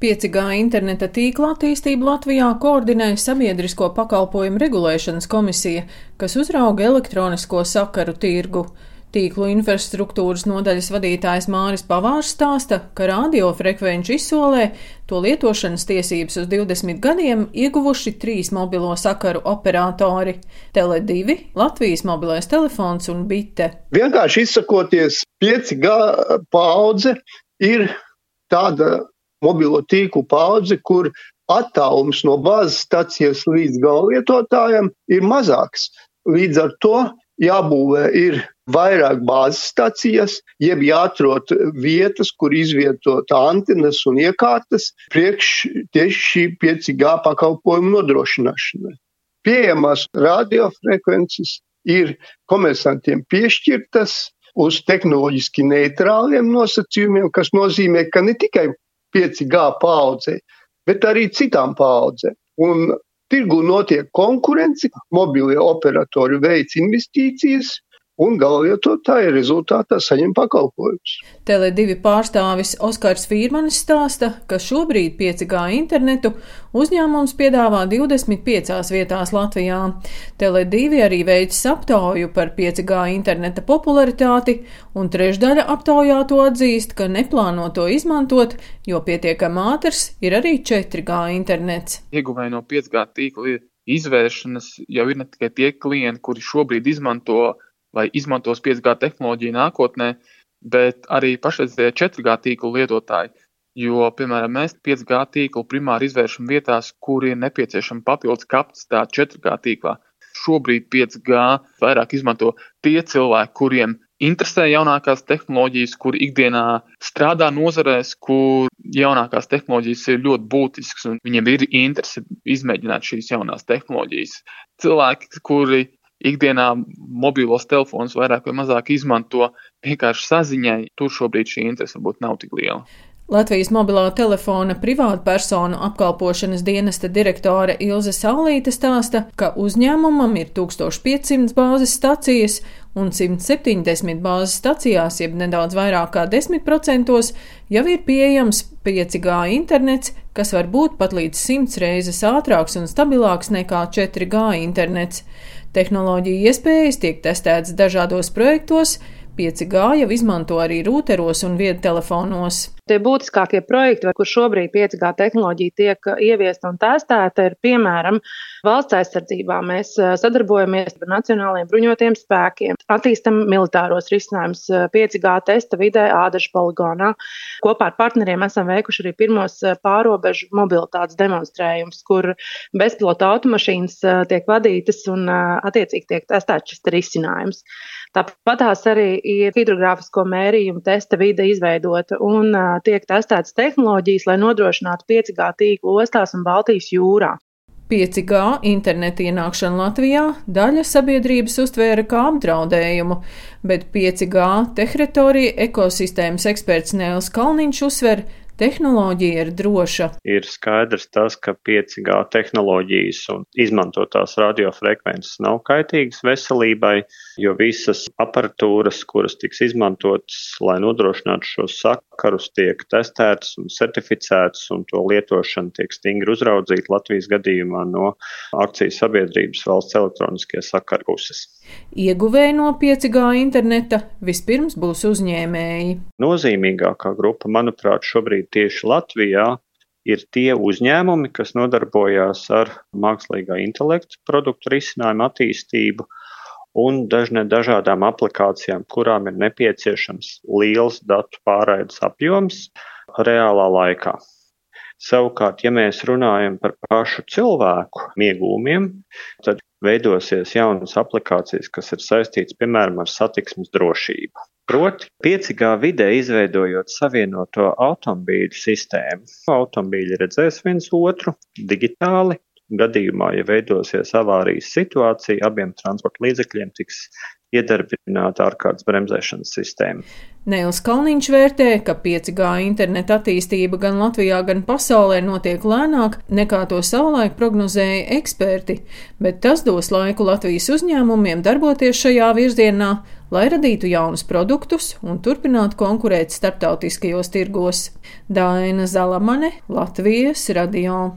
5G interneta tīkla attīstību Latvijā koordinē Sabiedrisko pakalpojumu regulēšanas komisija, kas uzrauga elektronisko sakaru tirgu. Tīklu infrastruktūras nodaļas vadītājs Māris Pavārs stāsta, ka radiofrekvenču izsolē to lietošanas tiesības uz 20 gadiem ieguvuši trīs mobilo sakaru operatori - Tele2, Latvijas mobilais telefons un Bite. Vienkārši izsakoties, 5G paudze ir tāda mobilo tīklu paudze, kur attālums no bāzes stacijas līdz galvlietotājam ir mazāks. Līdz ar to jābūvē ir vairāk bāzes stacijas, jeb jāatrod vietas, kur izvietot antenas un iekārtas priekš tieši šī 5G pakalpojumu nodrošināšanai. Pieejamās radiofrekvences ir komersantiem piešķirtas uz tehnoloģiski neitrāliem nosacījumiem, kas nozīmē, ka ne tikai 5G paudzei, bet arī citām paudzēm. Un Tirgu notiek konkurence, mobilie operatori veic investīcijas, un galvlietotāji rezultātā saņem pakalpojumus. Tele2 pārstāvis Oskars Fīrmanis stāsta, ka šobrīd 5G internetu uzņēmums piedāvā 25 vietās Latvijā. Tele2 arī veids aptauju par 5G interneta popularitāti, un trešdaļa aptaujāto atzīst, ka neplāno to izmantot, jo pietiekami ātrs ir arī 4G internets. Ieguvēji no 5G tīkla izvēršanas jau ir ne tikai tie klienti, kuri šobrīd izmanto vai izmantos 5G tehnoloģiju nākotnē, bet arī pašreizējie 4G tīklu lietotāji. Jo, piemēram, mēs 5G tīklu primāri izvēršam vietās, kur ir nepieciešama papildus kapacitāte 4G tīklā. Šobrīd 5G vairāk izmanto tie cilvēki, kuriem interesē jaunākās tehnoloģijas, kur ikdienā strādā nozarēs, kur jaunākās tehnoloģijas ir ļoti būtiskas un viņiem ir interese izmēģināt šīs jaunās tehnoloģijas. Cilvēki, kuri ikdienā mobilos telefonus vairāk vai mazāk izmanto vienkārši saziņai, tur šobrīd šī interese varbūt nav tik liela. Latvijas mobilā telefona privātpersonu apkalpošanas dienesta direktore Ilze Saulīte stāsta, ka uzņēmumam ir 1500 bāzes stacijas un 170 bāzes stacijās, jeb nedaudz vairāk kā 10%, jau ir pieejams 5G internets, kas var būt pat līdz 100 reizes ātrāks un stabilāks nekā 4G internets. Tehnoloģija iespējas tiek testētas dažādos projektos, 5G jau izmanto arī rūteros un viedtelefonos. Tie būtiskākie projekti, kur šobrīd 5G tehnoloģija tiek ieviesta un testēta, ir piemēram valsts aizsardzībā. Mēs sadarbojamies ar Nacionālajiem bruņotiem spēkiem, attīstam militāros risinājumus 5G testa vidē Ādažu poligonā. Kopā ar partneriem esam veikuši arī pirmos pārobežu mobilitātes demonstrējumus, kur bezpilota automašīnas tiek vadītas un attiecīgi tiek testēts šis risinājums. Tāpat tās arī ir hidrogrāfisko mērījumu testa vide izveidota un tiek testētas tehnoloģijas, lai nodrošinātu 5G tīklu ostās un Baltijas jūrā. 5G interneta ienākšana Latvijā daļa sabiedrības uztvēra kā apdraudējumu, bet 5G teritorija ekosistēmas eksperts Nēls Kalniņš uzsver, tehnoloģija ir droša. Ir skaidrs tas, ka 5G tehnoloģijas un izmantotās radiofrekvences nav kaitīgas veselībai, jo visas aparatūras, kuras tiks izmantotas, lai nodrošinātu šos sakarus, tiek testētas un certificētas, un to lietošana tiek stingri uzraudzīta Latvijas gadījumā no akcijas sabiedrības valsts elektroniskie sakari puses. Ieguvēji no 5G interneta vispirms būs uzņēmēji. Nozīmīgākā grupa, manuprāt, šobrīd tieši Latvijā ir tie uzņēmumi, kas nodarbojās ar mākslīgā intelekta produktu risinājumu attīstību un dažne dažādām aplikācijām, kurām ir nepieciešams liels datu pārraides apjoms reālā laikā. Savukārt, ja mēs runājam par pašu cilvēku iegūmiem, tad veidosies jaunas aplikācijas, kas ir saistītas piemēram ar satiksmes drošību. Proti, 5G vidē izveidojot savienoto automobīļu sistēmu. Automobīļi redzēs viens otru digitāli. Gadījumā, ja veidosies avārijas situācija, abiem transporta līdzekļiem tiks iedarbināta ārkārtas bremzēšanas sistēma. Nēls Kalniņš vērtē, ka 5G interneta attīstība gan Latvijā, gan pasaulē notiek lēnāk nekā to savulaik prognozēja eksperti, bet tas dos laiku Latvijas uzņēmumiem darboties šajā virzienā, lai radītu jaunus produktus un turpinātu konkurēt starptautiskajos tirgos. Daina Zalamane, Latvijas radio.